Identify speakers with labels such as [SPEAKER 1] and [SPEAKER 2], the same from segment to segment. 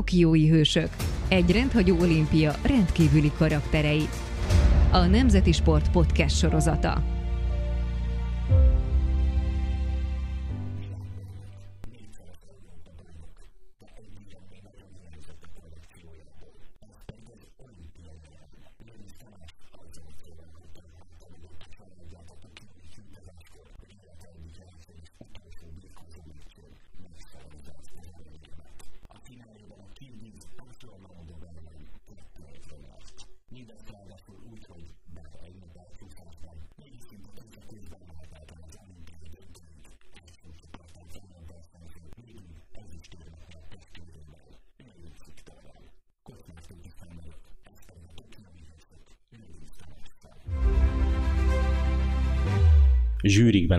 [SPEAKER 1] Tokiói hősök. Egy rendhagyó olimpia rendkívüli karakterei. A Nemzeti Sport Podcast sorozata.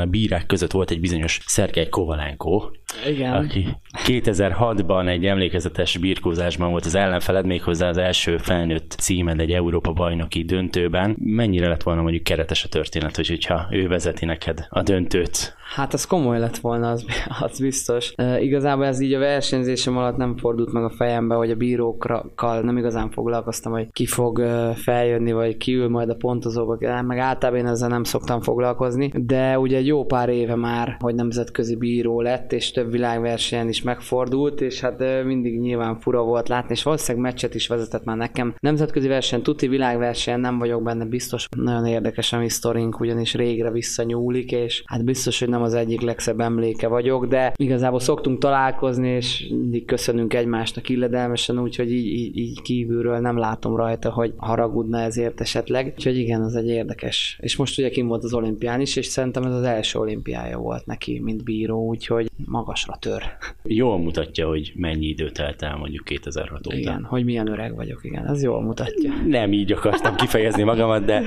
[SPEAKER 2] A bírák között volt egy bizonyos Szerkei Kovalenko,
[SPEAKER 3] Igen.
[SPEAKER 2] aki 2006-ban egy emlékezetes birkózásban volt az ellenfeled, méghozzá az első felnőtt címed egy Európa bajnoki döntőben. Mennyire lett volna mondjuk keretes a történet, hogy hogyha ő vezeti neked a döntőt?
[SPEAKER 3] Hát az komoly lett volna, az, az biztos. E, igazából ez így a versenyzésem alatt nem fordult meg a fejembe, hogy a bírókkal nem igazán foglalkoztam, hogy ki fog feljönni, vagy ki ül majd a pontozóba, meg általában én ezzel nem szoktam foglalkozni, de ugye egy jó pár éve már, hogy nemzetközi bíró lett, és több világversenyen is megfordult, és hát mindig nyilván fura volt látni, és valószínűleg meccset is vezetett már nekem. Nemzetközi verseny, tuti világversenyen nem vagyok benne biztos. Nagyon érdekes a mi sztorink, ugyanis régre visszanyúlik, és hát biztos, hogy nem az egyik legszebb emléke vagyok, de igazából szoktunk találkozni, és mindig köszönünk egymásnak illedelmesen, úgyhogy így, így, így kívülről nem látom rajta, hogy haragudna ezért esetleg. Úgyhogy igen, az egy érdekes. És most ugye kim volt az olimpián is, és szerintem ez az első olimpiája volt neki, mint bíró, úgyhogy magasra tör.
[SPEAKER 2] Jól mutatja, hogy mennyi időt telt el mondjuk 2006 óta.
[SPEAKER 3] Igen, hogy milyen öreg vagyok, igen, ez jól mutatja.
[SPEAKER 2] Nem így akartam kifejezni magamat, de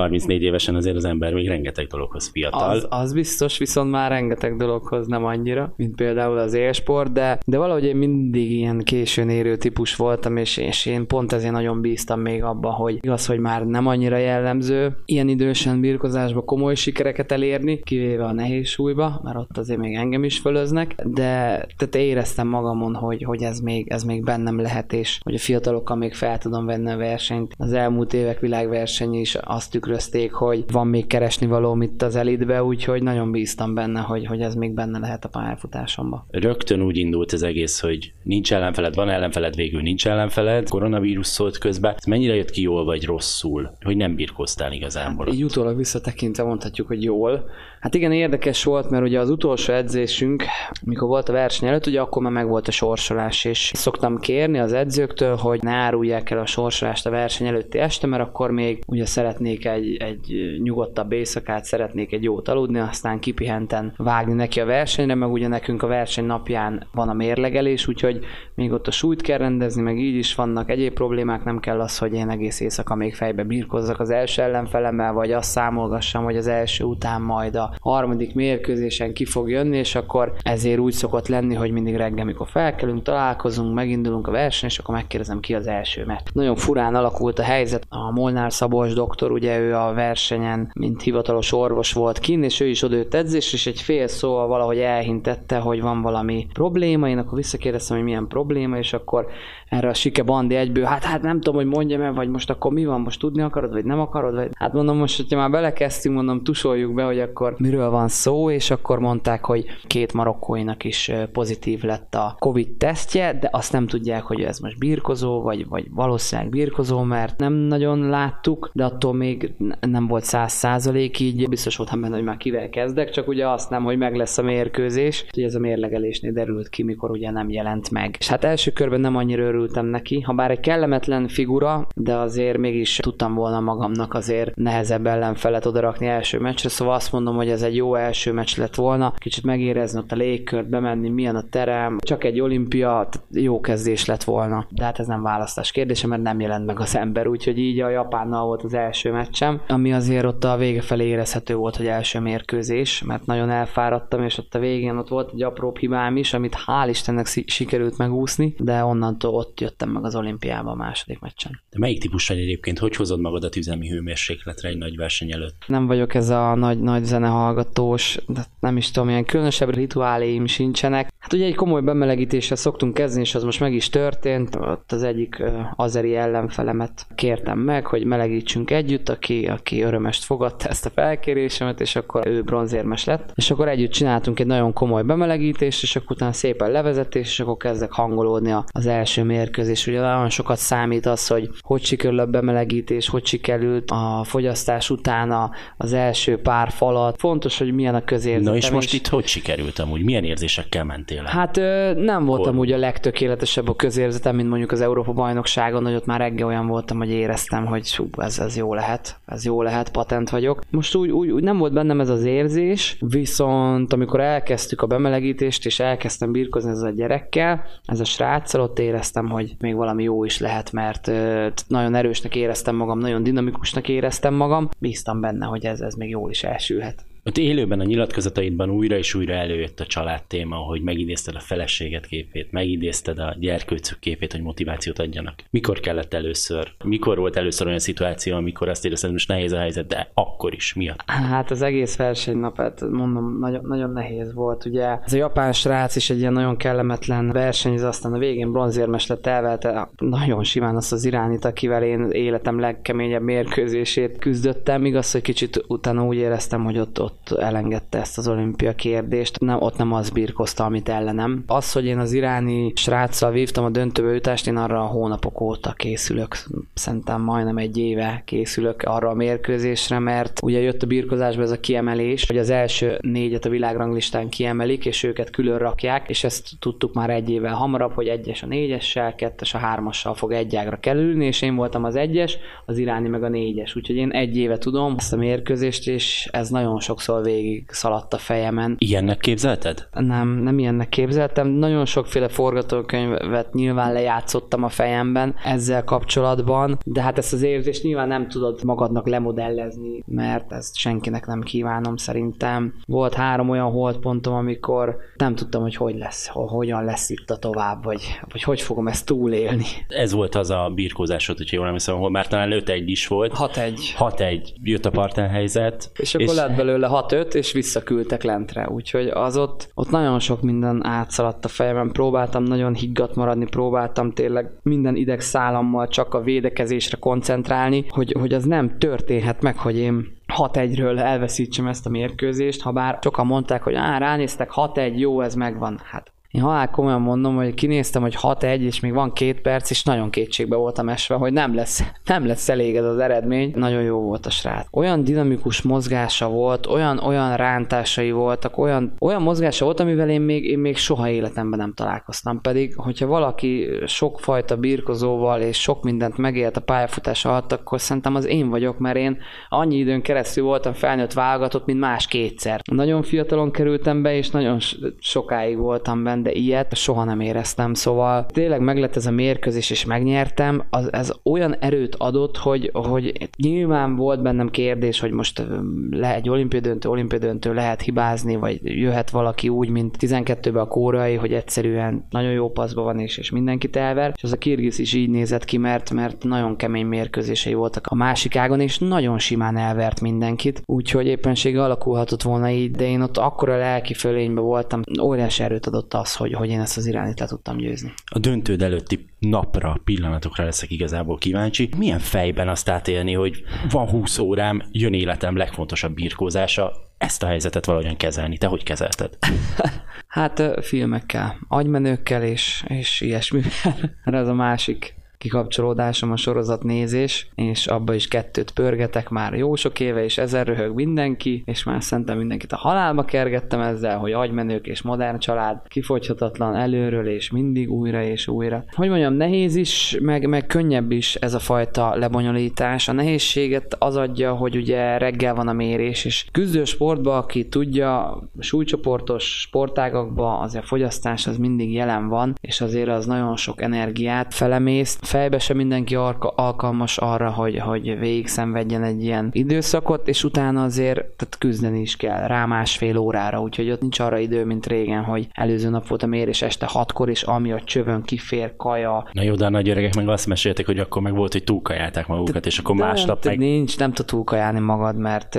[SPEAKER 2] 34 évesen azért az ember még rengeteg dologhoz fiatal.
[SPEAKER 3] Az, az biztos, viszont már rengeteg dologhoz nem annyira, mint például az élsport, de, de valahogy én mindig ilyen későn érő típus voltam, és, és én pont ezért nagyon bíztam még abba, hogy igaz, hogy már nem annyira jellemző ilyen idősen birkozásba komoly sikereket elérni, kivéve a nehéz súlyba, mert ott azért még engem is fölöznek, de tehát éreztem magamon, hogy, hogy ez, még, ez még bennem lehet, és hogy a fiatalokkal még fel tudom venni a versenyt. Az elmúlt évek világverseny is azt tükrözték, hogy van még keresni való itt az elitbe, úgyhogy nagyon bíztam benne, hogy, hogy ez még benne lehet a pályafutásomba.
[SPEAKER 2] Rögtön úgy indult az egész, hogy nincs ellenfeled, van ellenfeled, végül nincs ellenfeled, koronavírus szólt közben. Ez mennyire jött ki jól vagy rosszul, hogy nem birkoztál igazából?
[SPEAKER 3] Hát, így utólag visszatekintve mondhatjuk, hogy jól. Hát igen, érdekes volt, mert ugye az utolsó edzésünk, mikor volt a verseny előtt, ugye akkor már meg volt a sorsolás, és szoktam kérni az edzőktől, hogy ne árulják el a sorsolást a verseny előtti este, mert akkor még ugye szeretnék egy, egy nyugodtabb éjszakát, szeretnék egy jót aludni, aztán kipihenten vágni neki a versenyre, meg ugye nekünk a verseny napján van a mérlegelés, úgyhogy még ott a súlyt kell rendezni, meg így is vannak egyéb problémák, nem kell az, hogy én egész éjszaka még fejbe birkozzak az első ellenfelemmel, vagy azt számolgassam, hogy az első után majd a harmadik mérkőzésen ki fog jönni, és akkor ezért úgy szokott lenni, hogy mindig reggel, mikor felkelünk, találkozunk, megindulunk a verseny, és akkor megkérdezem ki az első, mert nagyon furán alakult a helyzet. A Molnár Szabolcs doktor, ugye ő a versenyen, mint hivatalos orvos volt kinn, és ő is odőtt edzés, és egy fél szóval valahogy elhintette, hogy van valami probléma, én akkor visszakérdeztem, hogy milyen probléma, és akkor erre a Sike Bandi egyből, hát, hát nem tudom, hogy mondjam el, vagy most akkor mi van, most tudni akarod, vagy nem akarod, vagy hát mondom, most, hogyha már belekezdtünk, mondom, tusoljuk be, hogy akkor miről van szó, és akkor mondták, hogy két marokkóinak is pozitív lett a Covid tesztje, de azt nem tudják, hogy ez most birkozó, vagy, vagy valószínűleg birkozó, mert nem nagyon láttuk, de attól még nem volt száz százalék, így biztos voltam benne, hogy már kivel kezdek, csak ugye azt nem, hogy meg lesz a mérkőzés, hogy ez a mérlegelésnél derült ki, mikor ugye nem jelent meg. És hát első körben nem annyira örültem neki, ha bár egy kellemetlen figura, de azért mégis tudtam volna magamnak azért nehezebb ellenfelet odarakni első meccsre, szóval azt mondom, hogy ez egy jó első meccs lett volna, kicsit megérezni ott a légkört, bemenni, milyen a terem, csak egy olimpia, jó kezdés lett volna. De hát ez nem választás kérdése, mert nem jelent meg az ember, úgyhogy így a Japánnal volt az első meccs, meccsem, ami azért ott a vége felé érezhető volt, hogy első mérkőzés, mert nagyon elfáradtam, és ott a végén ott volt egy apró hibám is, amit hál' Istennek sikerült megúszni, de onnantól ott jöttem meg az olimpiába a második meccsen.
[SPEAKER 2] De melyik típus vagy egyébként? Hogy hozod magadat üzemi hőmérsékletre egy nagy verseny előtt?
[SPEAKER 3] Nem vagyok ez a nagy, nagy zenehallgatós, de nem is tudom, ilyen különösebb rituáléim sincsenek. Hát ugye egy komoly bemelegítéssel szoktunk kezdeni, és az most meg is történt. Ott az egyik azeri ellenfelemet kértem meg, hogy melegítsünk együtt, aki, aki örömest fogadta ezt a felkérésemet, és akkor ő bronzérmes lett. És akkor együtt csináltunk egy nagyon komoly bemelegítést, és akkor utána szépen levezetés, és akkor kezdek hangolódni az első mérkőzés. Ugye nagyon sokat számít az, hogy hogy sikerül a bemelegítés, hogy sikerült a fogyasztás utána az első pár falat. Fontos, hogy milyen a közérzet.
[SPEAKER 2] Na és most itt hogy sikerült amúgy? Milyen érzésekkel mentél el?
[SPEAKER 3] Hát nem voltam úgy a legtökéletesebb a közérzetem, mint mondjuk az Európa bajnokságon, hogy ott már reggel olyan voltam, hogy éreztem, hogy hú, ez, ez jó lehet, ez jó lehet, patent vagyok. Most úgy, úgy, úgy nem volt bennem ez az érzés, viszont amikor elkezdtük a bemelegítést, és elkezdtem birkozni ezzel a gyerekkel, ez a sráccal, ott éreztem, hogy még valami jó is lehet, mert nagyon erősnek éreztem magam, nagyon dinamikusnak éreztem magam, bíztam benne, hogy ez, ez még jól is elsülhet.
[SPEAKER 2] Ott élőben a nyilatkozataidban újra és újra előjött a család téma, hogy megidézted a feleséget képét, megidézted a gyerkőcök képét, hogy motivációt adjanak. Mikor kellett először? Mikor volt először olyan szituáció, amikor azt érezted, most nehéz a helyzet, de akkor is miatt?
[SPEAKER 3] Hát az egész versenynap, hát mondom, nagyon, nagyon nehéz volt. Ugye ez a japán srác is egy ilyen nagyon kellemetlen verseny, aztán a végén bronzérmes lett, elvelte nagyon simán azt az irányít, akivel én életem legkeményebb mérkőzését küzdöttem. Igaz, hogy kicsit utána úgy éreztem, hogy ott, ott ott elengedte ezt az olimpia kérdést, nem, ott nem az birkozta, amit ellenem. Az, hogy én az iráni sráccal vívtam a döntőbe jutást, én arra a hónapok óta készülök. Szerintem majdnem egy éve készülök arra a mérkőzésre, mert ugye jött a birkozásba ez a kiemelés, hogy az első négyet a világranglistán kiemelik, és őket külön rakják, és ezt tudtuk már egy évvel hamarabb, hogy egyes a négyessel, kettes a hármassal fog egy ágra kerülni, és én voltam az egyes, az iráni meg a négyes. Úgyhogy én egy éve tudom ezt a mérkőzést, és ez nagyon sokszor sokszor végig szaladt a fejemen.
[SPEAKER 2] Ilyennek képzelted?
[SPEAKER 3] Nem, nem ilyennek képzeltem. Nagyon sokféle forgatókönyvet nyilván lejátszottam a fejemben ezzel kapcsolatban, de hát ezt az érzést nyilván nem tudod magadnak lemodellezni, mert ezt senkinek nem kívánom szerintem. Volt három olyan holdpontom, amikor nem tudtam, hogy hogy lesz, hogyan lesz itt a tovább, vagy, vagy hogy fogom ezt túlélni.
[SPEAKER 2] Ez volt az a birkózásod, hogyha jól emlékszem, ahol már talán 5-1 is volt.
[SPEAKER 3] 6-1.
[SPEAKER 2] 6-1. Jött a partenhelyzet.
[SPEAKER 3] És akkor és... lett belőle 6-5, és visszaküldtek lentre. Úgyhogy az ott, ott nagyon sok minden átszaladt a fejemben. Próbáltam nagyon higgadt maradni, próbáltam tényleg minden ideg szállammal csak a védekezésre koncentrálni, hogy, hogy az nem történhet meg, hogy én 6-1-ről elveszítsem ezt a mérkőzést, ha bár sokan mondták, hogy á, ránéztek 6-1, jó, ez megvan. Hát én halál komolyan mondom, hogy kinéztem, hogy 6-1, és még van két perc, és nagyon kétségbe voltam esve, hogy nem lesz, nem lesz elég ez az eredmény. Nagyon jó volt a srác. Olyan dinamikus mozgása volt, olyan, olyan rántásai voltak, olyan, olyan mozgása volt, amivel én még, én még soha életemben nem találkoztam. Pedig, hogyha valaki sokfajta birkozóval és sok mindent megélt a pályafutás alatt, akkor szerintem az én vagyok, mert én annyi időn keresztül voltam felnőtt válogatott, mint más kétszer. Nagyon fiatalon kerültem be, és nagyon sokáig voltam benne, de ilyet soha nem éreztem, szóval tényleg meglett ez a mérkőzés, és megnyertem, az, ez olyan erőt adott, hogy, hogy nyilván volt bennem kérdés, hogy most le egy olimpiai döntő, olimpiai döntő lehet hibázni, vagy jöhet valaki úgy, mint 12-ben a kórai, hogy egyszerűen nagyon jó paszban van, és, és mindenkit elver, és az a Kirgiz is így nézett ki, mert, mert nagyon kemény mérkőzései voltak a másik ágon, és nagyon simán elvert mindenkit, úgyhogy éppensége alakulhatott volna így, de én ott akkora lelki fölénybe voltam, óriási erőt adott az, hogy, hogy én ezt az irányít le tudtam győzni.
[SPEAKER 2] A döntőd előtti napra, pillanatokra leszek igazából kíváncsi. Milyen fejben azt átélni, hogy van 20 órám, jön életem legfontosabb birkózása, ezt a helyzetet valahogyan kezelni. Te hogy kezelted?
[SPEAKER 3] hát filmekkel, agymenőkkel és, és ilyesmivel. Ez a másik kikapcsolódásom a sorozat nézés, és abba is kettőt pörgetek már jó sok éve, és ezer röhög mindenki, és már szerintem mindenkit a halálba kergettem ezzel, hogy agymenők és modern család kifogyhatatlan előről, és mindig újra és újra. Hogy mondjam, nehéz is, meg, meg könnyebb is ez a fajta lebonyolítás. A nehézséget az adja, hogy ugye reggel van a mérés, és küzdő sportban, aki tudja, súlycsoportos sportágakban azért a fogyasztás az mindig jelen van, és azért az nagyon sok energiát felemészt, fejbe sem mindenki alkalmas arra, hogy, hogy végig szenvedjen egy ilyen időszakot, és utána azért tehát küzdeni is kell rá másfél órára, úgyhogy ott nincs arra idő, mint régen, hogy előző nap volt a mérés este hatkor, és ami a csövön kifér, kaja.
[SPEAKER 2] Na jó, de a nagy öregek meg azt mesélték, hogy akkor meg volt, hogy túlkajálták magukat, de, és akkor másnap meg...
[SPEAKER 3] Nincs, nem tud túlkajálni magad, mert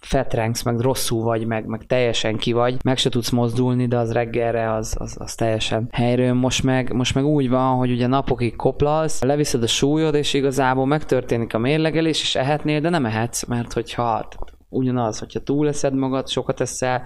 [SPEAKER 3] fetrengsz, meg rosszul vagy, meg, meg teljesen ki vagy, meg se tudsz mozdulni, de az reggelre az, az, az teljesen helyről. Most meg, most meg úgy van, hogy ugye napokig koplalsz, leviszed a súlyod, és igazából megtörténik a mérlegelés, és ehetnél, de nem ehetsz, mert hogyha ugyanaz, hogyha túleszed magad, sokat eszel,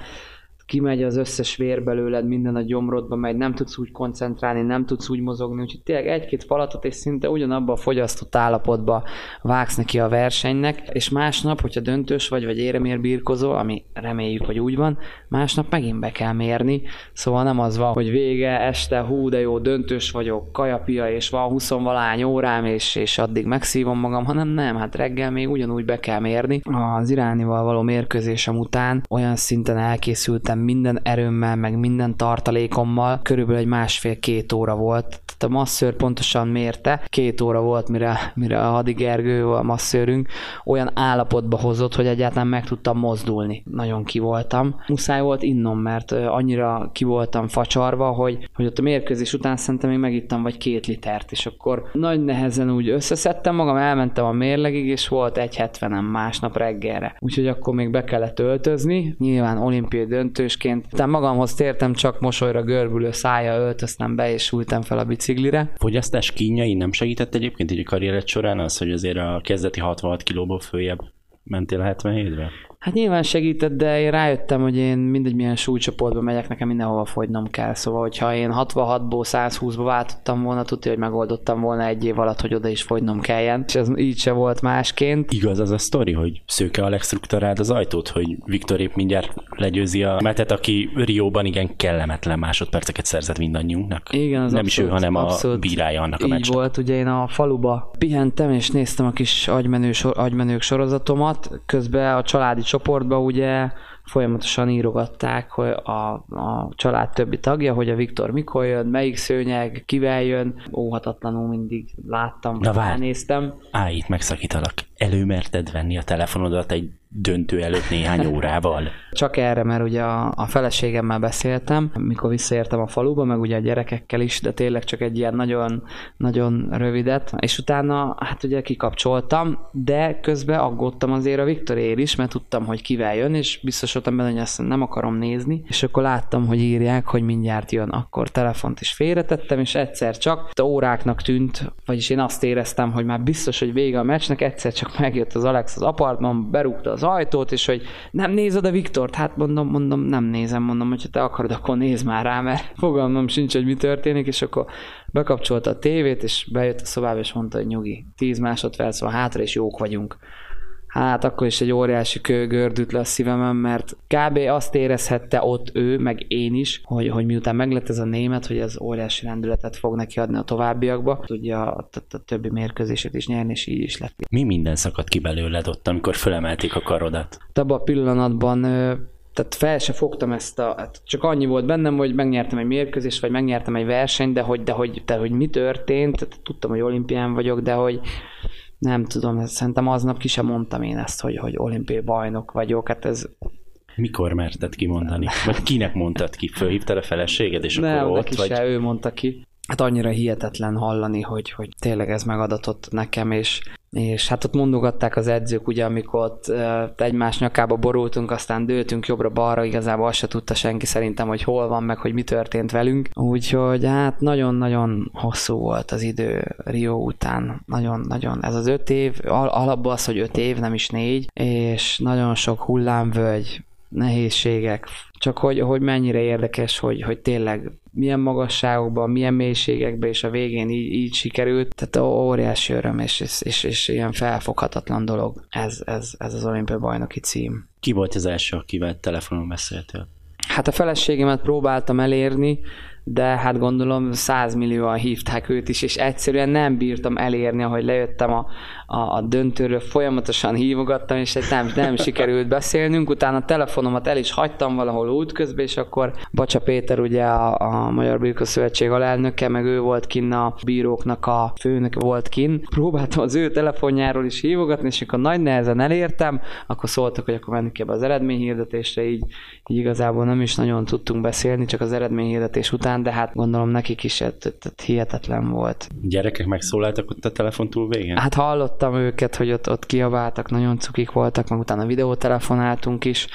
[SPEAKER 3] kimegy az összes vér belőled, minden a gyomrodba megy, nem tudsz úgy koncentrálni, nem tudsz úgy mozogni, úgyhogy tényleg egy-két falatot és szinte ugyanabba a fogyasztott állapotba vágsz neki a versenynek, és másnap, hogyha döntős vagy, vagy éremér birkozó, ami reméljük, hogy úgy van, másnap megint be kell mérni, szóval nem az van, hogy vége, este, hú, de jó, döntős vagyok, kajapia, és van 20 valány órám, és, és addig megszívom magam, hanem nem, hát reggel még ugyanúgy be kell mérni. Az iránival való mérkőzésem után olyan szinten elkészültem, minden erőmmel, meg minden tartalékommal, körülbelül egy másfél-két óra volt. Tehát a masszőr pontosan mérte, két óra volt, mire, mire a Hadi Gergő, a masszőrünk, olyan állapotba hozott, hogy egyáltalán meg tudtam mozdulni. Nagyon ki voltam. Muszáj volt innom, mert annyira ki voltam facsarva, hogy, hogy ott a mérkőzés után szerintem még megittam vagy két litert, és akkor nagy nehezen úgy összeszedtem magam, elmentem a mérlegig, és volt egy 70 másnap reggelre. Úgyhogy akkor még be kellett öltözni. Nyilván olimpiai döntő vezetősként. Utána magamhoz tértem, csak mosolyra görbülő szája öltöztem be, és ültem fel a biciklire.
[SPEAKER 2] Fogyasztás kínjai nem segített egyébként így a karriered során az, hogy azért a kezdeti 66 kilóból följebb mentél a 77-be?
[SPEAKER 3] Hát nyilván segített, de én rájöttem, hogy én mindegy milyen súlycsoportba megyek, nekem mindenhova fogynom kell. Szóval, hogyha én 66-ból 120-ba váltottam volna, tudja, hogy megoldottam volna egy év alatt, hogy oda is fogynom kelljen. És ez így se volt másként.
[SPEAKER 2] Igaz az a sztori, hogy Szőke Alex rúgta az ajtót, hogy Viktor épp mindjárt legyőzi a metet, aki Rióban igen kellemetlen másodperceket szerzett mindannyiunknak.
[SPEAKER 3] Igen, az
[SPEAKER 2] Nem
[SPEAKER 3] abszolút, is
[SPEAKER 2] ő, hanem a bírája annak a meccsnek.
[SPEAKER 3] volt, ugye én a faluba pihentem, és néztem a kis agymenő, agymenők sorozatomat, közben a családi csoportba ugye folyamatosan írogatták hogy a, a család többi tagja, hogy a Viktor mikor jön, melyik szőnyeg, kivel jön. Óhatatlanul mindig láttam,
[SPEAKER 2] Na
[SPEAKER 3] néztem.
[SPEAKER 2] Állj, itt megszakítalak. Előmerted venni a telefonodat egy döntő előtt néhány órával.
[SPEAKER 3] Csak erre, mert ugye a, a feleségemmel beszéltem, mikor visszaértem a faluba, meg ugye a gyerekekkel is, de tényleg csak egy ilyen nagyon, nagyon rövidet, és utána hát ugye kikapcsoltam, de közben aggódtam azért a Viktorér is, mert tudtam, hogy kivel jön, és biztos voltam benne, hogy ezt nem akarom nézni, és akkor láttam, hogy írják, hogy mindjárt jön, akkor telefont is félretettem, és egyszer csak óráknak tűnt, vagyis én azt éreztem, hogy már biztos, hogy vége a meccsnek, egyszer csak megjött az Alex az apartman, berúgta az ajtót, és hogy nem nézed a Viktort? Hát mondom, mondom, nem nézem, mondom, hogy ha te akarod, akkor nézd már rá, mert fogalmam sincs, hogy mi történik, és akkor bekapcsolta a tévét, és bejött a szobába, és mondta, hogy nyugi, 10 másodperc van hátra, és jók vagyunk hát akkor is egy óriási kő gördült le a szívemen, mert kb. azt érezhette ott ő, meg én is, hogy, hogy miután meglett ez a német, hogy ez óriási rendületet fog neki adni a továbbiakba, tudja a, a, a többi mérkőzését is nyerni, és így is lett.
[SPEAKER 2] Mi minden szakadt ki belőled ott, amikor fölemelték a karodat?
[SPEAKER 3] Abban a pillanatban tehát fel se fogtam ezt a, hát csak annyi volt bennem, hogy megnyertem egy mérkőzést, vagy megnyertem egy versenyt, de hogy, de hogy, de hogy mi történt, tehát tudtam, hogy olimpián vagyok, de hogy nem tudom, szerintem aznap ki sem mondtam én ezt, hogy, hogy olimpiai bajnok vagyok, hát ez...
[SPEAKER 2] Mikor merted kimondani? Vagy kinek mondtad ki? Fölhívtad a feleséged, és
[SPEAKER 3] ne,
[SPEAKER 2] akkor
[SPEAKER 3] ott? vagy... se, ő mondta ki. Hát annyira hihetetlen hallani, hogy, hogy tényleg ez megadatott nekem, és és hát ott mondogatták az edzők, ugye, amikor ott egymás nyakába borultunk, aztán dőltünk jobbra-balra, igazából azt se tudta senki szerintem, hogy hol van, meg hogy mi történt velünk. Úgyhogy hát nagyon-nagyon hosszú volt az idő Rio után. Nagyon-nagyon. Ez az öt év, alapból az, hogy öt év, nem is négy, és nagyon sok hullámvölgy, nehézségek, csak hogy, hogy mennyire érdekes, hogy, hogy tényleg milyen magasságokban, milyen mélységekben, és a végén így, így sikerült. Tehát óriási öröm, és, és, és, és ilyen felfoghatatlan dolog ez, ez, ez az olimpiai bajnoki cím.
[SPEAKER 2] Ki volt az első, akivel telefonon beszéltél?
[SPEAKER 3] Hát a feleségemet próbáltam elérni, de hát gondolom 100 millióan hívták őt is, és egyszerűen nem bírtam elérni, ahogy lejöttem a, a, a döntőről, folyamatosan hívogattam, és egy nem, nem sikerült beszélnünk, utána a telefonomat el is hagytam valahol útközben, és akkor Bacsa Péter ugye a, a Magyar Bíró Szövetség alelnöke, meg ő volt kinn a bíróknak a főnök volt kinn. Próbáltam az ő telefonjáról is hívogatni, és akkor nagy nehezen elértem, akkor szóltak, hogy akkor menni kell be az eredményhirdetésre, így, így igazából nem is nagyon tudtunk beszélni, csak az eredményhirdetés után, de hát gondolom nekik is ez, ez hihetetlen volt.
[SPEAKER 2] Gyerekek megszólaltak ott a telefon túl végén?
[SPEAKER 3] Hát hallottam őket, hogy ott, ott kiabáltak, nagyon cukik voltak, meg utána videótelefonáltunk is,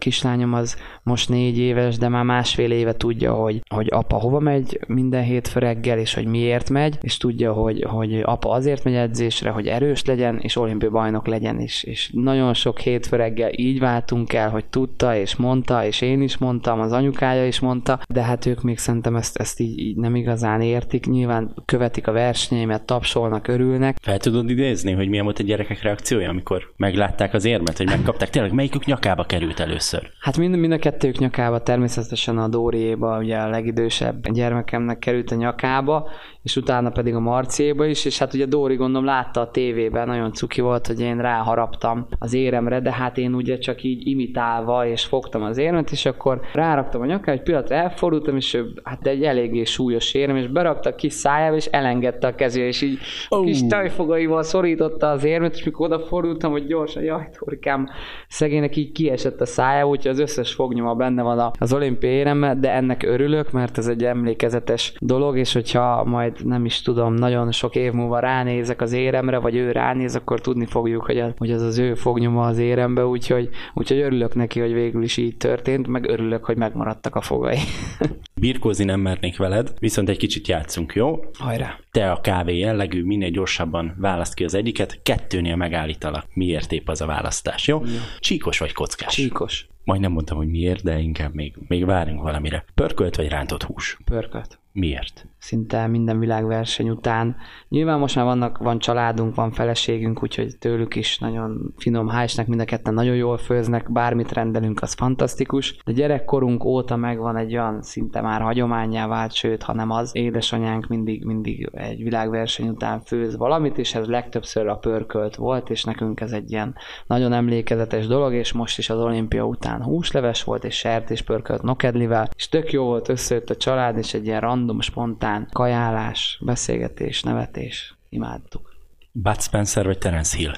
[SPEAKER 3] kislányom az most négy éves, de már másfél éve tudja, hogy, hogy apa hova megy minden hétfő reggel, és hogy miért megy, és tudja, hogy, hogy apa azért megy edzésre, hogy erős legyen, és olimpiai bajnok legyen is. És nagyon sok hétfő reggel így váltunk el, hogy tudta, és mondta, és én is mondtam, az anyukája is mondta, de hát ők még szerintem ezt, ezt így, így nem igazán értik. Nyilván követik a versenyeimet, tapsolnak, örülnek.
[SPEAKER 2] Fel tudod idézni, hogy milyen volt a gyerekek reakciója, amikor meglátták az érmet, hogy megkapták? Tényleg melyikük nyakába került először?
[SPEAKER 3] Hát mind, mind a kettők nyakába, természetesen a Dóriéba, ugye a legidősebb gyermekemnek került a nyakába, és utána pedig a Marciéba is, és hát ugye Dóri gondolom látta a tévében, nagyon cuki volt, hogy én ráharaptam az éremre, de hát én ugye csak így imitálva, és fogtam az éremet, és akkor ráraktam a nyakába, egy pillanatra elfordultam, és ő, hát egy eléggé súlyos érem, és berakta a kis szájába, és elengedte a kezére, és így oh. kis tajfogaival szorította az érmet, és mikor odafordultam, hogy gyorsan, jaj, Torikám, szegénynek így kiesett a szája, úgyhogy az összes fognyoma benne van az olimpiai éremmel, de ennek örülök, mert ez egy emlékezetes dolog, és hogyha majd nem is tudom, nagyon sok év múlva ránézek az éremre, vagy ő ránéz, akkor tudni fogjuk, hogy az, hogy az az ő fognyoma az érembe, úgyhogy, úgyhogy örülök neki, hogy végül is így történt, meg örülök, hogy megmaradtak a fogai.
[SPEAKER 2] Birkózni nem mernék veled, viszont egy kicsit játszunk, jó?
[SPEAKER 3] Hajrá!
[SPEAKER 2] Te a kávé jellegű, minél gyorsabban választ ki az egyiket, kettőnél megállítalak. Miért épp az a választás, jó? jó. Csíkos vagy kockás?
[SPEAKER 3] Csíkos.
[SPEAKER 2] Majd nem mondtam, hogy miért, de inkább még, még várjunk valamire. Pörkölt vagy rántott hús?
[SPEAKER 3] Pörkölt.
[SPEAKER 2] Miért?
[SPEAKER 3] Szinte minden világverseny után. Nyilván most már vannak, van családunk, van feleségünk, úgyhogy tőlük is nagyon finom hálásnak, mind a ketten nagyon jól főznek, bármit rendelünk, az fantasztikus. De gyerekkorunk óta megvan egy olyan szinte már hagyományá vált, sőt, ha nem az, édesanyánk mindig, mindig egy világverseny után főz valamit, és ez legtöbbször a pörkölt volt, és nekünk ez egy ilyen nagyon emlékezetes dolog, és most is az olimpia után húsleves volt, és pörkölt nokedlivel, és tök jó volt, összejött a család, és egy ilyen random, spontán kajálás, beszélgetés, nevetés. Imádtuk.
[SPEAKER 2] Bud Spencer vagy Terence Hill?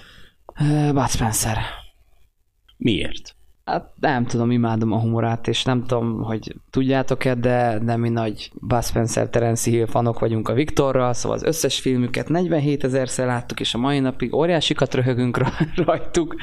[SPEAKER 3] Uh, Bud Spencer.
[SPEAKER 2] Miért?
[SPEAKER 3] Hát nem tudom, imádom a humorát, és nem tudom, hogy tudjátok-e, de, de mi nagy Bud Spencer, Terence Hill fanok vagyunk a Viktorral, szóval az összes filmüket 47 ezerszer láttuk, és a mai napig óriásikat röhögünk rajtuk,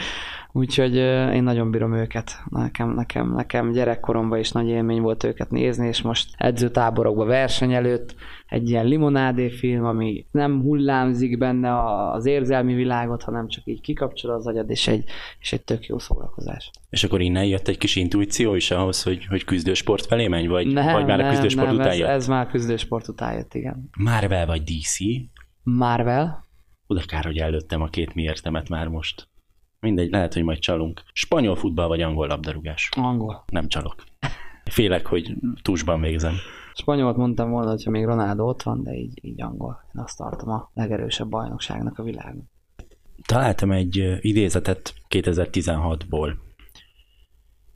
[SPEAKER 3] Úgyhogy én nagyon bírom őket. Nekem, nekem, nekem gyerekkoromban is nagy élmény volt őket nézni, és most edzőtáborokban verseny előtt egy ilyen limonádé film, ami nem hullámzik benne az érzelmi világot, hanem csak így kikapcsol az agyad, és egy, és egy tök jó szórakozás.
[SPEAKER 2] És akkor innen jött egy kis intuíció is ahhoz, hogy, hogy küzdősport felé menj, vagy, nem, vagy már nem, a küzdősport nem, után
[SPEAKER 3] ez,
[SPEAKER 2] jött?
[SPEAKER 3] ez már küzdősport után jött, igen.
[SPEAKER 2] Marvel vagy DC?
[SPEAKER 3] Marvel.
[SPEAKER 2] Oda kár, hogy előttem a két miértemet már most. Mindegy, lehet, hogy majd csalunk. Spanyol futball vagy angol labdarúgás?
[SPEAKER 3] Angol.
[SPEAKER 2] Nem csalok. Félek, hogy túsban végzem.
[SPEAKER 3] Spanyolt mondtam volna, hogyha még Ronaldo ott van, de így, így angol. Én azt tartom a legerősebb bajnokságnak a világon.
[SPEAKER 2] Találtam egy idézetet 2016-ból.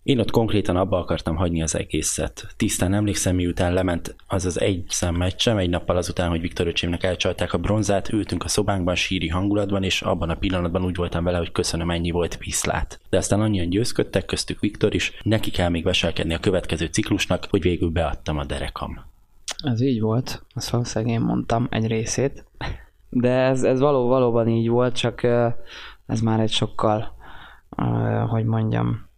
[SPEAKER 2] Én ott konkrétan abba akartam hagyni az egészet. Tisztán emlékszem, miután lement az az egy szem meccsem, egy nappal azután, hogy Viktor öcsémnek elcsalták a bronzát, ültünk a szobánkban síri hangulatban, és abban a pillanatban úgy voltam vele, hogy köszönöm, ennyi volt piszlát. De aztán annyian győzködtek, köztük Viktor is, neki kell még veselkedni a következő ciklusnak, hogy végül beadtam a derekam.
[SPEAKER 3] Ez így volt, azt valószínűleg én mondtam egy részét, de ez, ez való, valóban így volt, csak ez már egy sokkal, hogy mondjam,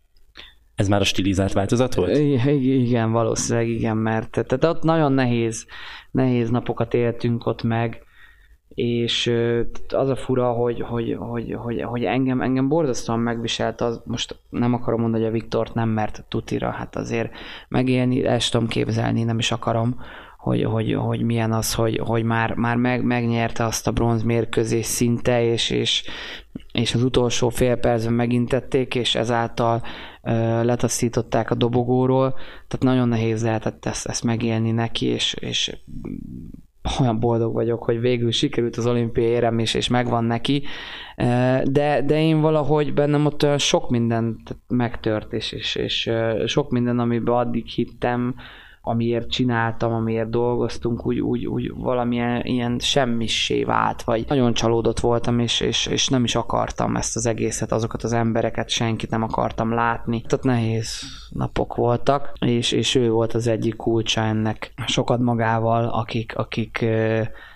[SPEAKER 2] ez már a stilizált változat volt?
[SPEAKER 3] Igen, valószínűleg igen, mert tehát ott nagyon nehéz, nehéz napokat éltünk ott meg, és az a fura, hogy, hogy, hogy, hogy, hogy engem, engem borzasztóan megviselt, az, most nem akarom mondani, hogy a Viktort nem mert tutira, hát azért megélni, el tudom képzelni, nem is akarom, hogy, hogy, hogy milyen az, hogy, hogy már, már meg, megnyerte azt a bronz mérkőzés szinte, és, és, és az utolsó fél percben megintették, és ezáltal ö, letaszították a dobogóról, tehát nagyon nehéz lehetett ezt, ezt megélni neki, és, és olyan boldog vagyok, hogy végül sikerült az olimpiai érem is, és megvan neki, de, de én valahogy bennem ott sok minden megtört, és, és, és sok minden, amiben addig hittem, amiért csináltam, amiért dolgoztunk, úgy, úgy, úgy valamilyen ilyen semmissé vált, vagy nagyon csalódott voltam, és, és, és nem is akartam ezt az egészet, azokat az embereket, senkit nem akartam látni. Tehát nehéz napok voltak, és, és ő volt az egyik kulcsa ennek. Sokat magával, akik, akik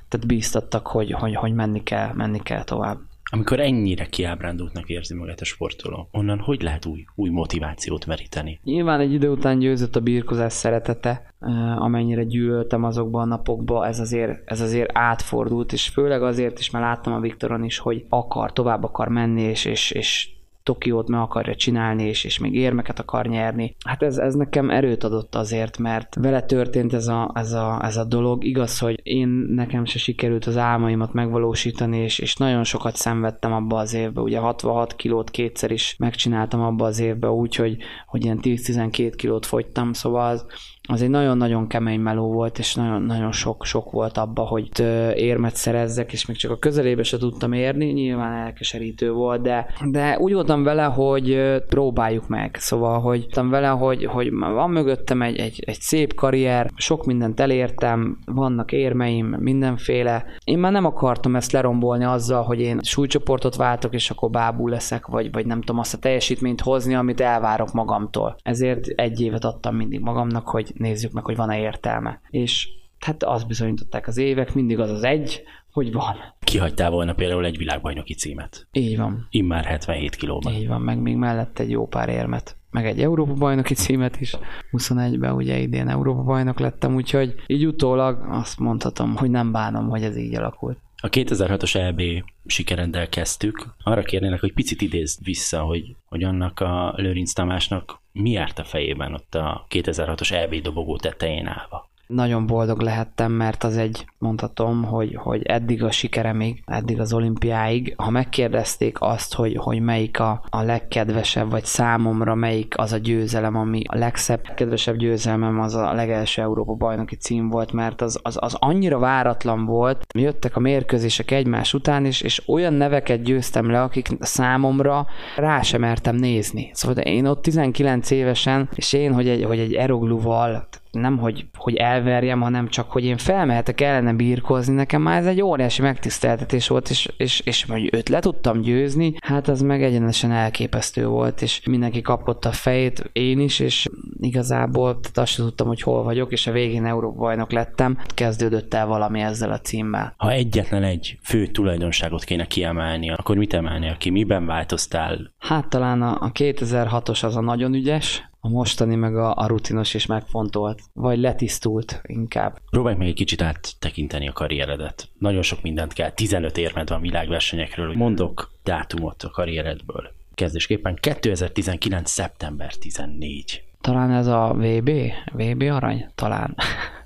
[SPEAKER 3] tehát bíztattak, hogy, hogy, hogy menni kell, menni kell tovább.
[SPEAKER 2] Amikor ennyire kiábrándultnak érzi magát a sportoló, onnan hogy lehet új, új motivációt meríteni?
[SPEAKER 3] Nyilván egy idő után győzött a birkozás szeretete, amennyire gyűlöltem azokban a napokban, ez azért, ez azért átfordult, és főleg azért is, mert láttam a Viktoron is, hogy akar, tovább akar menni, és, és, és Tokiót meg akarja csinálni, és, és még érmeket akar nyerni. Hát ez, ez nekem erőt adott azért, mert vele történt ez a, ez, a, ez a dolog. Igaz, hogy én nekem se sikerült az álmaimat megvalósítani, és, és nagyon sokat szenvedtem abba az évbe. Ugye 66 kilót kétszer is megcsináltam abba az évbe, úgyhogy hogy ilyen 10-12 kilót fogytam, szóval az, az egy nagyon-nagyon kemény meló volt, és nagyon, nagyon sok, sok volt abba, hogy érmet szerezzek, és még csak a közelébe se tudtam érni, nyilván elkeserítő volt, de, de úgy voltam vele, hogy próbáljuk meg, szóval, hogy voltam vele, hogy, hogy van mögöttem egy, egy, egy szép karrier, sok mindent elértem, vannak érmeim, mindenféle. Én már nem akartam ezt lerombolni azzal, hogy én súlycsoportot váltok, és akkor bábú leszek, vagy, vagy nem tudom azt a teljesítményt hozni, amit elvárok magamtól. Ezért egy évet adtam mindig magamnak, hogy nézzük meg, hogy van-e értelme. És hát azt bizonyították az évek, mindig az az egy, hogy van.
[SPEAKER 2] Kihagytál volna például egy világbajnoki címet.
[SPEAKER 3] Így van.
[SPEAKER 2] Immár 77 kilóban.
[SPEAKER 3] Így van, meg még mellett egy jó pár érmet. Meg egy Európa bajnoki címet is. 21-ben ugye idén Európa bajnok lettem, úgyhogy így utólag azt mondhatom, hogy nem bánom, hogy ez így alakult.
[SPEAKER 2] A 2006-os EB sikereddel kezdtük. Arra kérnének, hogy picit idézd vissza, hogy, hogy annak a Lőrinc Tamásnak mi járt a fejében ott a 2006-os EB dobogó tetején állva?
[SPEAKER 3] Nagyon boldog lehettem, mert az egy, mondhatom, hogy, hogy eddig a sikeremig, eddig az olimpiáig, ha megkérdezték azt, hogy, hogy melyik a, a legkedvesebb, vagy számomra melyik az a győzelem, ami a legszebb, kedvesebb győzelmem az a legelső Európa bajnoki cím volt, mert az, az, az annyira váratlan volt, jöttek a mérkőzések egymás után, és, és olyan neveket győztem le, akik számomra rá sem mertem nézni. Szóval én ott 19 évesen, és én, hogy egy, hogy egy Erogluval, nem hogy, hogy elverjem, hanem csak, hogy én felmehetek ellene birkozni, nekem már ez egy óriási megtiszteltetés volt, és, és, és hogy őt le tudtam győzni, hát az meg egyenesen elképesztő volt, és mindenki kapott a fejét, én is, és igazából tehát azt sem tudtam, hogy hol vagyok, és a végén Európa bajnok lettem, kezdődött el valami ezzel a címmel.
[SPEAKER 2] Ha egyetlen egy fő tulajdonságot kéne kiemelni, akkor mit emelnél ki? Miben változtál?
[SPEAKER 3] Hát talán a, a 2006-os az a nagyon ügyes, a mostani meg a, a rutinos és megfontolt, vagy letisztult inkább.
[SPEAKER 2] Próbálj meg egy kicsit áttekinteni a karrieredet. Nagyon sok mindent kell, 15 érmed van világversenyekről. Mondok dátumot a karrieredből. Kezdésképpen 2019. szeptember 14.
[SPEAKER 3] Talán ez a VB? VB arany? Talán.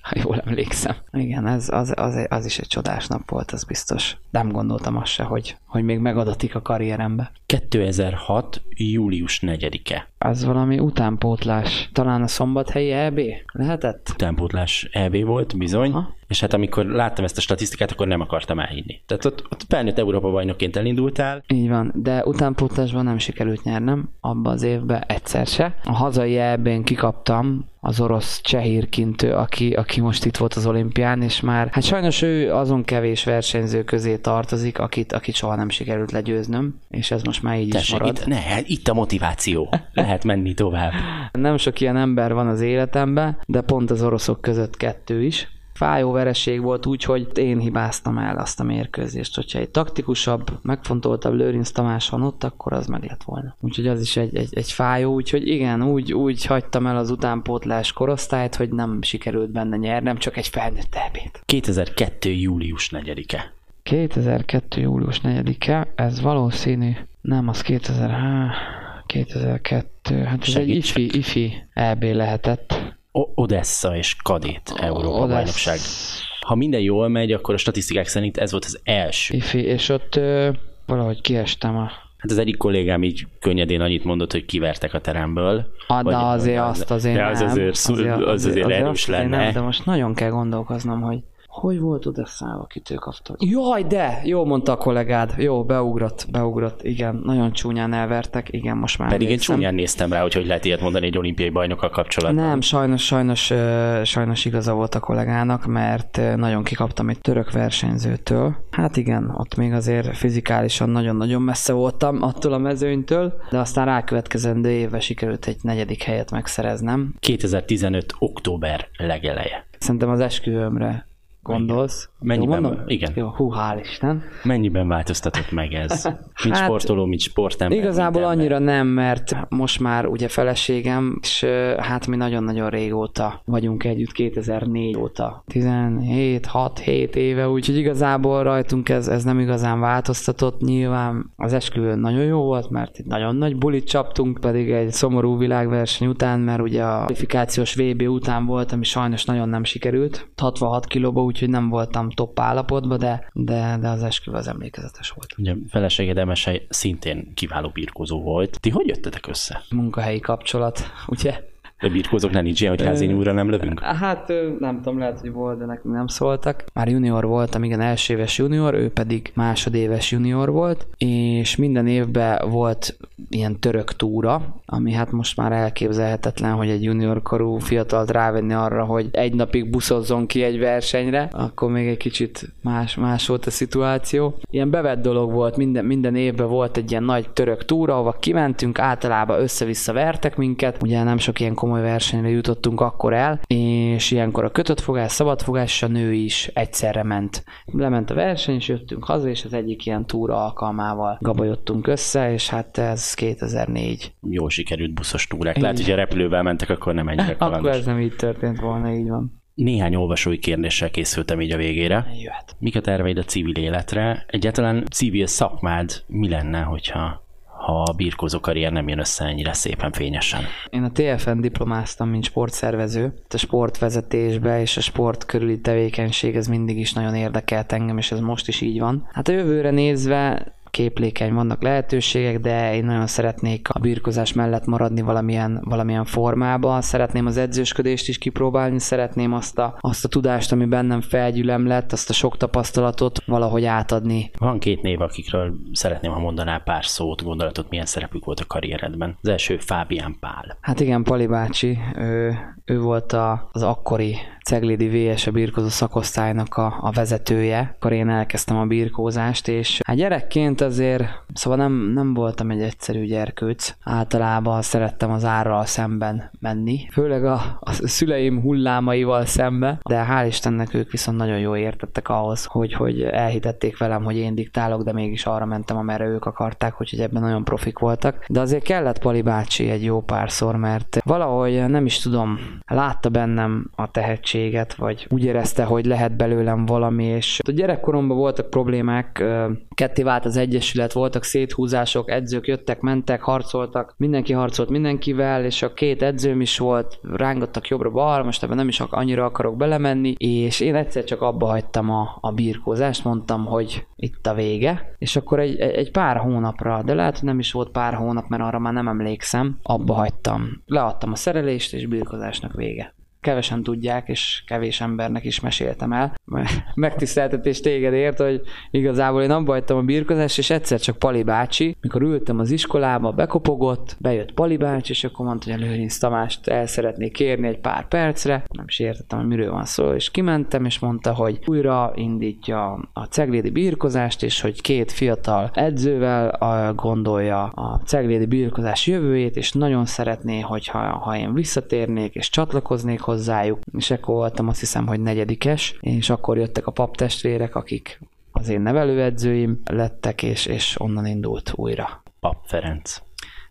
[SPEAKER 3] ha jól emlékszem. Igen, ez, az, az, az is egy csodás nap volt, az biztos. Nem gondoltam azt se, hogy, hogy még megadatik a karrierembe.
[SPEAKER 2] 2006. július 4-e.
[SPEAKER 3] Az valami utánpótlás. Talán a szombathelyi EB lehetett?
[SPEAKER 2] Utánpótlás EB volt, bizony. Ha? És hát amikor láttam ezt a statisztikát, akkor nem akartam elhinni. Tehát ott, ott felnőtt Európa bajnokként elindultál.
[SPEAKER 3] Így van, de utánpótlásban nem sikerült nyernem, abba az évben egyszer se. A hazai EB-n kikaptam az orosz csehírkintő, aki, aki most itt volt az olimpián, és már, hát sajnos ő azon kevés versenyző közé tartozik, akit, akit soha nem sikerült legyőznöm, és ez most már így Tessék, is marad.
[SPEAKER 2] Itt, ne, hát itt a motiváció. Lehet menni tovább.
[SPEAKER 3] Nem sok ilyen ember van az életemben, de pont az oroszok között kettő is fájó vereség volt úgy, hogy én hibáztam el azt a mérkőzést. Hogyha egy taktikusabb, megfontoltabb Lőrinc Tamás van ott, akkor az meg lett volna. Úgyhogy az is egy, egy, egy fájó, úgyhogy igen, úgy, úgy hagytam el az utánpótlás korosztályt, hogy nem sikerült benne nyernem, csak egy felnőtt elbét.
[SPEAKER 2] 2002. július 4-e.
[SPEAKER 3] 2002. július 4-e, ez valószínű, nem, az 2000, 2002, hát ez Segítsek. egy ifi, ifi EB lehetett.
[SPEAKER 2] Odessa és Kadét Európa bajnokság. Ha minden jól megy, akkor a statisztikák szerint ez volt az első.
[SPEAKER 3] Ifi, és ott ö, valahogy kiestem a
[SPEAKER 2] Hát az egyik kollégám így könnyedén annyit mondott, hogy kivertek a teremből.
[SPEAKER 3] Ah, de azért azt azért
[SPEAKER 2] de az
[SPEAKER 3] nem.
[SPEAKER 2] azért, azért, az azért, azért erős
[SPEAKER 3] azért
[SPEAKER 2] lenne.
[SPEAKER 3] Nem, de most nagyon kell gondolkoznom, hogy hogy volt oda szállva, akit ő kapta? Jaj, de! Jó mondta a kollégád. Jó, beugrott, beugrott. Igen, nagyon csúnyán elvertek. Igen, most már
[SPEAKER 2] Pedig én
[SPEAKER 3] emlékszem.
[SPEAKER 2] csúnyán néztem rá, hogy hogy lehet ilyet mondani egy olimpiai bajnokkal kapcsolatban.
[SPEAKER 3] Nem, sajnos, sajnos, sajnos igaza volt a kollégának, mert nagyon kikaptam egy török versenyzőtől. Hát igen, ott még azért fizikálisan nagyon-nagyon messze voltam attól a mezőnytől, de aztán rákövetkezendő évben sikerült egy negyedik helyet megszereznem.
[SPEAKER 2] 2015. október legeleje.
[SPEAKER 3] Szerintem az esküvőmre gondolsz.
[SPEAKER 2] Mennyiben-
[SPEAKER 3] Jó, mondom?
[SPEAKER 2] igen.
[SPEAKER 3] Jó, hú, hál' Isten.
[SPEAKER 2] Mennyiben változtatott meg ez? Mint
[SPEAKER 3] Hát,
[SPEAKER 2] sportoló, mint sportember.
[SPEAKER 3] Igazából
[SPEAKER 2] mint ember.
[SPEAKER 3] annyira nem, mert most már ugye feleségem, és hát mi nagyon-nagyon régóta vagyunk együtt, 2004 óta. 17, 6, 7 éve, úgyhogy igazából rajtunk ez, ez nem igazán változtatott. Nyilván az esküvő nagyon jó volt, mert itt nagyon nagy bulit csaptunk, pedig egy szomorú világverseny után, mert ugye a kvalifikációs VB után volt, ami sajnos nagyon nem sikerült. 66 kilóba, úgyhogy nem voltam top állapotban, de, de, de az esküvő az emlékezetes volt.
[SPEAKER 2] Ugye feleséged Emese szintén kiváló birkózó volt. Ti hogy jöttetek össze?
[SPEAKER 3] Munkahelyi kapcsolat, ugye?
[SPEAKER 2] De birkózóknál nincs ilyen, hogy házi nyúlra nem lövünk?
[SPEAKER 3] Hát nem tudom, lehet, hogy volt, de nekünk nem szóltak. Már junior voltam, igen, első éves junior, ő pedig másodéves junior volt, és minden évben volt ilyen török túra, ami hát most már elképzelhetetlen, hogy egy junior korú fiatalt rávenni arra, hogy egy napig buszozzon ki egy versenyre, akkor még egy kicsit más, más volt a szituáció. Ilyen bevett dolog volt, minden, minden évben volt egy ilyen nagy török túra, ahova kimentünk, általában össze-vissza vertek minket, ugye nem sok ilyen komoly versenyre jutottunk akkor el, és ilyenkor a kötött fogás, szabad fogás és a nő is egyszerre ment. Lement a verseny, és jöttünk haza, és az egyik ilyen túra alkalmával gabajottunk össze, és hát ez 2004.
[SPEAKER 2] Jól sikerült buszos túrák. Lehet, hogy a repülővel mentek, akkor nem ennyire
[SPEAKER 3] Akkor
[SPEAKER 2] kalandos.
[SPEAKER 3] ez nem így történt volna, így van.
[SPEAKER 2] Néhány olvasói kérdéssel készültem így a végére.
[SPEAKER 3] Jöhet.
[SPEAKER 2] Mik a terveid a civil életre? Egyáltalán civil szakmád mi lenne, hogyha ha a birkózó karrier nem jön össze ennyire szépen fényesen?
[SPEAKER 3] Én a TFN diplomáztam, mint sportszervező. A sportvezetésbe és a sport körüli tevékenység ez mindig is nagyon érdekelt engem, és ez most is így van. Hát a jövőre nézve képlékeny, vannak lehetőségek, de én nagyon szeretnék a birkozás mellett maradni valamilyen, valamilyen formában. Szeretném az edzősködést is kipróbálni, szeretném azt a, azt a tudást, ami bennem felgyülem lett, azt a sok tapasztalatot valahogy átadni
[SPEAKER 2] Van két név, akikről szeretném, ha mondanál pár szót, gondolatot, milyen szerepük volt a karrieredben. Az első Fábián Pál.
[SPEAKER 3] Hát igen, Pali bácsi, ő, ő volt a, az akkori Ceglédi VS a birkózó szakosztálynak a, a vezetője, akkor én elkezdtem a birkózást, és hát gyerekként azért, szóval nem, nem voltam egy egyszerű gyerkőc. Általában szerettem az árral szemben menni, főleg a, a szüleim hullámaival szembe, de hál' Istennek ők viszont nagyon jól értettek ahhoz, hogy, hogy elhitették velem, hogy én diktálok, de mégis arra mentem, amerre ők akarták, úgyhogy ebben nagyon profik voltak. De azért kellett Pali bácsi egy jó párszor, mert valahogy nem is tudom, látta bennem a tehetséget, vagy úgy érezte, hogy lehet belőlem valami, és a gyerekkoromban voltak problémák, ketté vált az egyesület, voltak széthúzások, edzők jöttek, mentek, harcoltak, mindenki harcolt mindenkivel, és a két edzőm is volt, rángattak jobbra-balra, most ebben nem is annyira akarok belemenni, és én egyszer csak abba hagytam a, a birkózást, mondtam, hogy itt a vége, és akkor egy, egy pár hónapra, de lehet, hogy nem is volt pár hónap, mert arra már nem emlékszem, abba hagytam. Leadtam a szerelést, és birkozásnak vége kevesen tudják, és kevés embernek is meséltem el. Megtiszteltetés téged ért, hogy igazából én abba hagytam a birkozást, és egyszer csak Pali bácsi, mikor ültem az iskolába, bekopogott, bejött Pali bácsi, és akkor mondta, hogy a Lőrinc Tamást el szeretnék kérni egy pár percre. Nem is értettem, hogy miről van szó, és kimentem, és mondta, hogy újra indítja a ceglédi birkozást, és hogy két fiatal edzővel gondolja a ceglédi birkozás jövőjét, és nagyon szeretné, hogyha ha én visszatérnék, és csatlakoznék hozzájuk, és akkor voltam azt hiszem, hogy negyedikes, és akkor jöttek a paptestvérek, akik az én nevelőedzőim lettek, és, és onnan indult újra.
[SPEAKER 2] Pap Ferenc.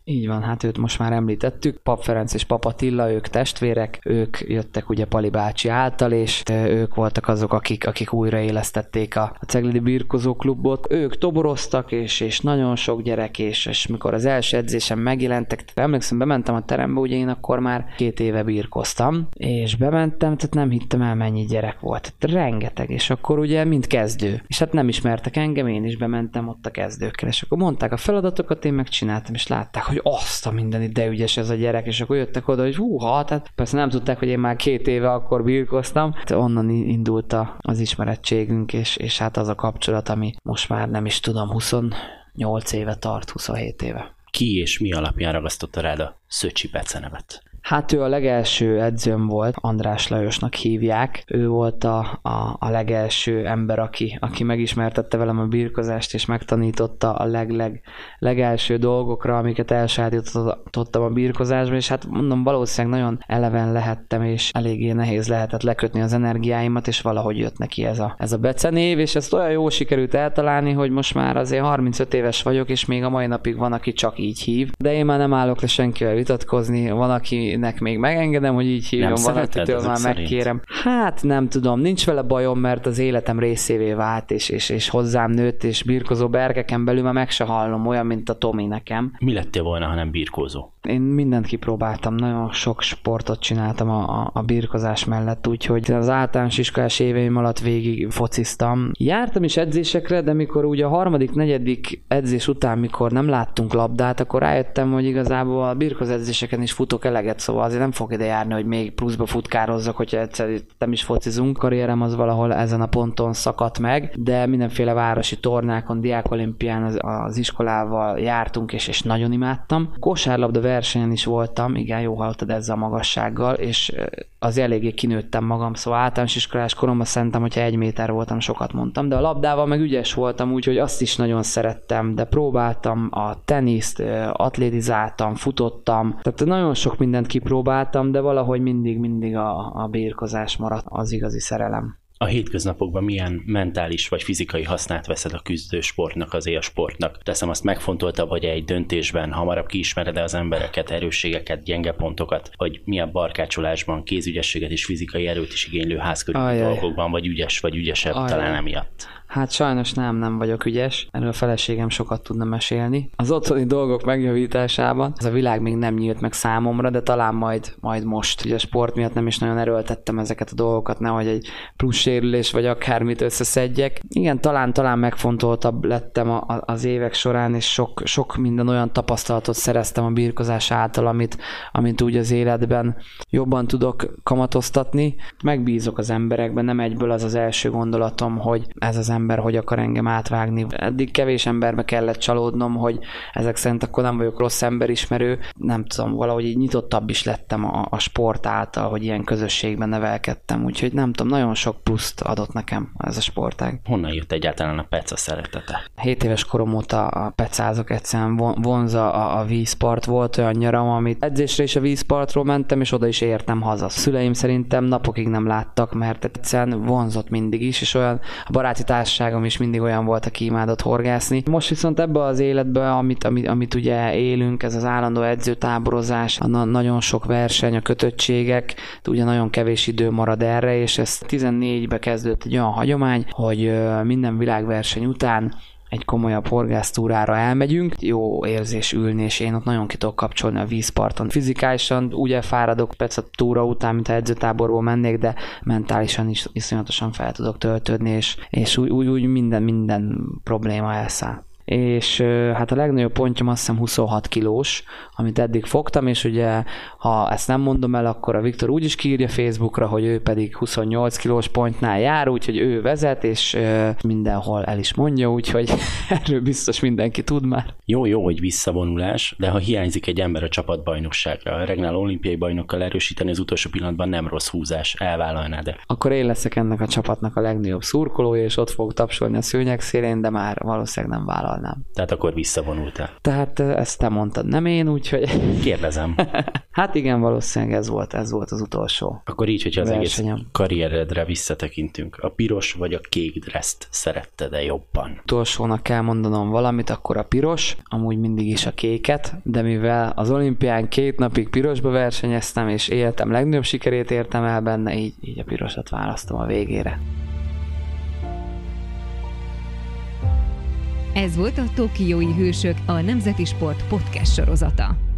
[SPEAKER 3] Így van, hát őt most már említettük. Pap Ferenc és Pap Attila, ők testvérek, ők jöttek ugye Pali bácsi által, és ők voltak azok, akik, akik újraélesztették a, a Ceglidi Birkozó klubot. Ők toboroztak, és, és nagyon sok gyerek, és, és mikor az első edzésem megjelentek, emlékszem, bementem a terembe, ugye én akkor már két éve birkoztam, és bementem, tehát nem hittem el, mennyi gyerek volt. Tehát rengeteg, és akkor ugye mind kezdő. És hát nem ismertek engem, én is bementem ott a kezdőkkel, és akkor mondták a feladatokat, én megcsináltam, és látták, hogy azt a minden de ügyes ez a gyerek, és akkor jöttek oda, hogy húha, tehát persze nem tudták, hogy én már két éve akkor birkoztam. Tehát onnan indult az ismerettségünk, és, és hát az a kapcsolat, ami most már nem is tudom, 28 éve tart, 27 éve.
[SPEAKER 2] Ki és mi alapján ragasztotta rád a Szöcsi Pece nevet?
[SPEAKER 3] Hát ő a legelső edzőm volt, András Lajosnak hívják. Ő volt a, a, a legelső ember, aki, aki megismertette velem a birkozást, és megtanította a leg-leg legelső dolgokra, amiket elsajátítottam a birkozásban, és hát mondom, valószínűleg nagyon eleven lehettem, és eléggé nehéz lehetett lekötni az energiáimat, és valahogy jött neki ez a, ez a becenév, és ezt olyan jó sikerült eltalálni, hogy most már azért 35 éves vagyok, és még a mai napig van, aki csak így hív. De én már nem állok le senkivel vitatkozni, van, aki valakinek még megengedem, hogy így hívjam, valakitől már megkérem. Hát nem tudom, nincs vele bajom, mert az életem részévé vált, és, és, és hozzám nőtt, és birkozó berkeken belül már meg se hallom, olyan, mint a Tomi nekem.
[SPEAKER 2] Mi lettél volna, ha nem birkózó?
[SPEAKER 3] Én mindent kipróbáltam, nagyon sok sportot csináltam a, a, a birkozás mellett, úgyhogy az általános iskolás éveim alatt végig fociztam. Jártam is edzésekre, de mikor ugye a harmadik, negyedik edzés után, mikor nem láttunk labdát, akkor rájöttem, hogy igazából a birkoz edzéseken is futok eleget, szóval azért nem fog ide járni, hogy még pluszba futkározzak, hogyha egyszer nem is focizunk. Karrierem az valahol ezen a ponton szakadt meg, de mindenféle városi tornákon, diákolimpián az, az iskolával jártunk, és, és nagyon imádtam. Kosárlabda versenyen is voltam, igen, jó hallottad ezzel a magassággal, és az eléggé kinőttem magam, szóval általános iskolás koromban szerintem, hogyha egy méter voltam, sokat mondtam, de a labdával meg ügyes voltam, úgyhogy azt is nagyon szerettem, de próbáltam a teniszt, atlétizáltam, futottam, tehát nagyon sok mindent kipróbáltam, de valahogy mindig, mindig a, a bírkozás maradt az igazi szerelem
[SPEAKER 2] a hétköznapokban milyen mentális vagy fizikai hasznát veszed a küzdősportnak, az élsportnak. Teszem azt megfontolta, hogy egy döntésben hamarabb kiismered az embereket, erősségeket, gyenge pontokat, hogy milyen barkácsolásban, kézügyességet és fizikai erőt is igénylő házkörű dolgokban vagy ügyes vagy ügyesebb Ajaj. talán emiatt.
[SPEAKER 3] Hát sajnos nem, nem vagyok ügyes. Erről a feleségem sokat tudna mesélni. Az otthoni dolgok megjavításában ez a világ még nem nyílt meg számomra, de talán majd, majd most. Ugye a sport miatt nem is nagyon erőltettem ezeket a dolgokat, nehogy egy plusz sérülés vagy akármit összeszedjek. Igen, talán, talán megfontoltabb lettem a, a, az évek során, és sok, sok minden olyan tapasztalatot szereztem a birkozás által, amit, amit úgy az életben jobban tudok kamatoztatni. Megbízok az emberekben, nem egyből az az első gondolatom, hogy ez az ember ember hogy akar engem átvágni. Eddig kevés emberbe kellett csalódnom, hogy ezek szerint akkor nem vagyok rossz emberismerő. Nem tudom, valahogy így nyitottabb is lettem a, a sport által, hogy ilyen közösségben nevelkedtem. Úgyhogy nem tudom, nagyon sok pluszt adott nekem ez a sportág.
[SPEAKER 2] Honnan jött egyáltalán a peca szeretete?
[SPEAKER 3] 7 éves korom óta a pecázok egyszerűen vonza a, a vízpart. Volt olyan nyaram, amit edzésre is a vízpartról mentem, és oda is értem haza. Szüleim szerintem napokig nem láttak, mert egyszerűen vonzott mindig is, és olyan a baráti társ társaságom is mindig olyan volt, aki imádott horgászni. Most viszont ebbe az életbe, amit, amit, amit ugye élünk, ez az állandó edzőtáborozás, a na- nagyon sok verseny, a kötöttségek, ugye nagyon kevés idő marad erre, és ez 14-be kezdődött egy olyan hagyomány, hogy minden világverseny után egy komolyabb horgásztúrára elmegyünk, jó érzés ülni, és én ott nagyon ki tudok kapcsolni a vízparton. Fizikálisan úgy elfáradok persze a túra után, mint a edzőtáborból mennék, de mentálisan is iszonyatosan fel tudok töltődni, és, és úgy, úgy, úgy minden, minden probléma elszáll és hát a legnagyobb pontjom azt hiszem 26 kilós, amit eddig fogtam, és ugye ha ezt nem mondom el, akkor a Viktor úgy is kiírja Facebookra, hogy ő pedig 28 kilós pontnál jár, úgyhogy ő vezet, és mindenhol el is mondja, úgyhogy erről biztos mindenki tud már.
[SPEAKER 2] Jó, jó, hogy visszavonulás, de ha hiányzik egy ember a csapatbajnokságra, a regnál olimpiai bajnokkal erősíteni az utolsó pillanatban nem rossz húzás, elvállalnád de.
[SPEAKER 3] Akkor én leszek ennek a csapatnak a legnagyobb szurkolója, és ott fog tapsolni a szőnyeg szélén, de már valószínűleg nem vállal vállalnám.
[SPEAKER 2] Tehát akkor visszavonultál.
[SPEAKER 3] Tehát ezt te mondtad, nem én, úgyhogy...
[SPEAKER 2] Kérdezem.
[SPEAKER 3] hát igen, valószínűleg ez volt, ez volt az utolsó.
[SPEAKER 2] Akkor így, hogyha az
[SPEAKER 3] Versenyem.
[SPEAKER 2] egész karrieredre visszatekintünk, a piros vagy a kék dreszt szeretted-e jobban?
[SPEAKER 3] Utolsónak kell mondanom valamit, akkor a piros, amúgy mindig is a kéket, de mivel az olimpián két napig pirosba versenyeztem, és életem legnagyobb sikerét értem el benne, így, így a pirosat választom a végére.
[SPEAKER 1] Ez volt a Tokiói Hősök, a Nemzeti Sport podcast sorozata.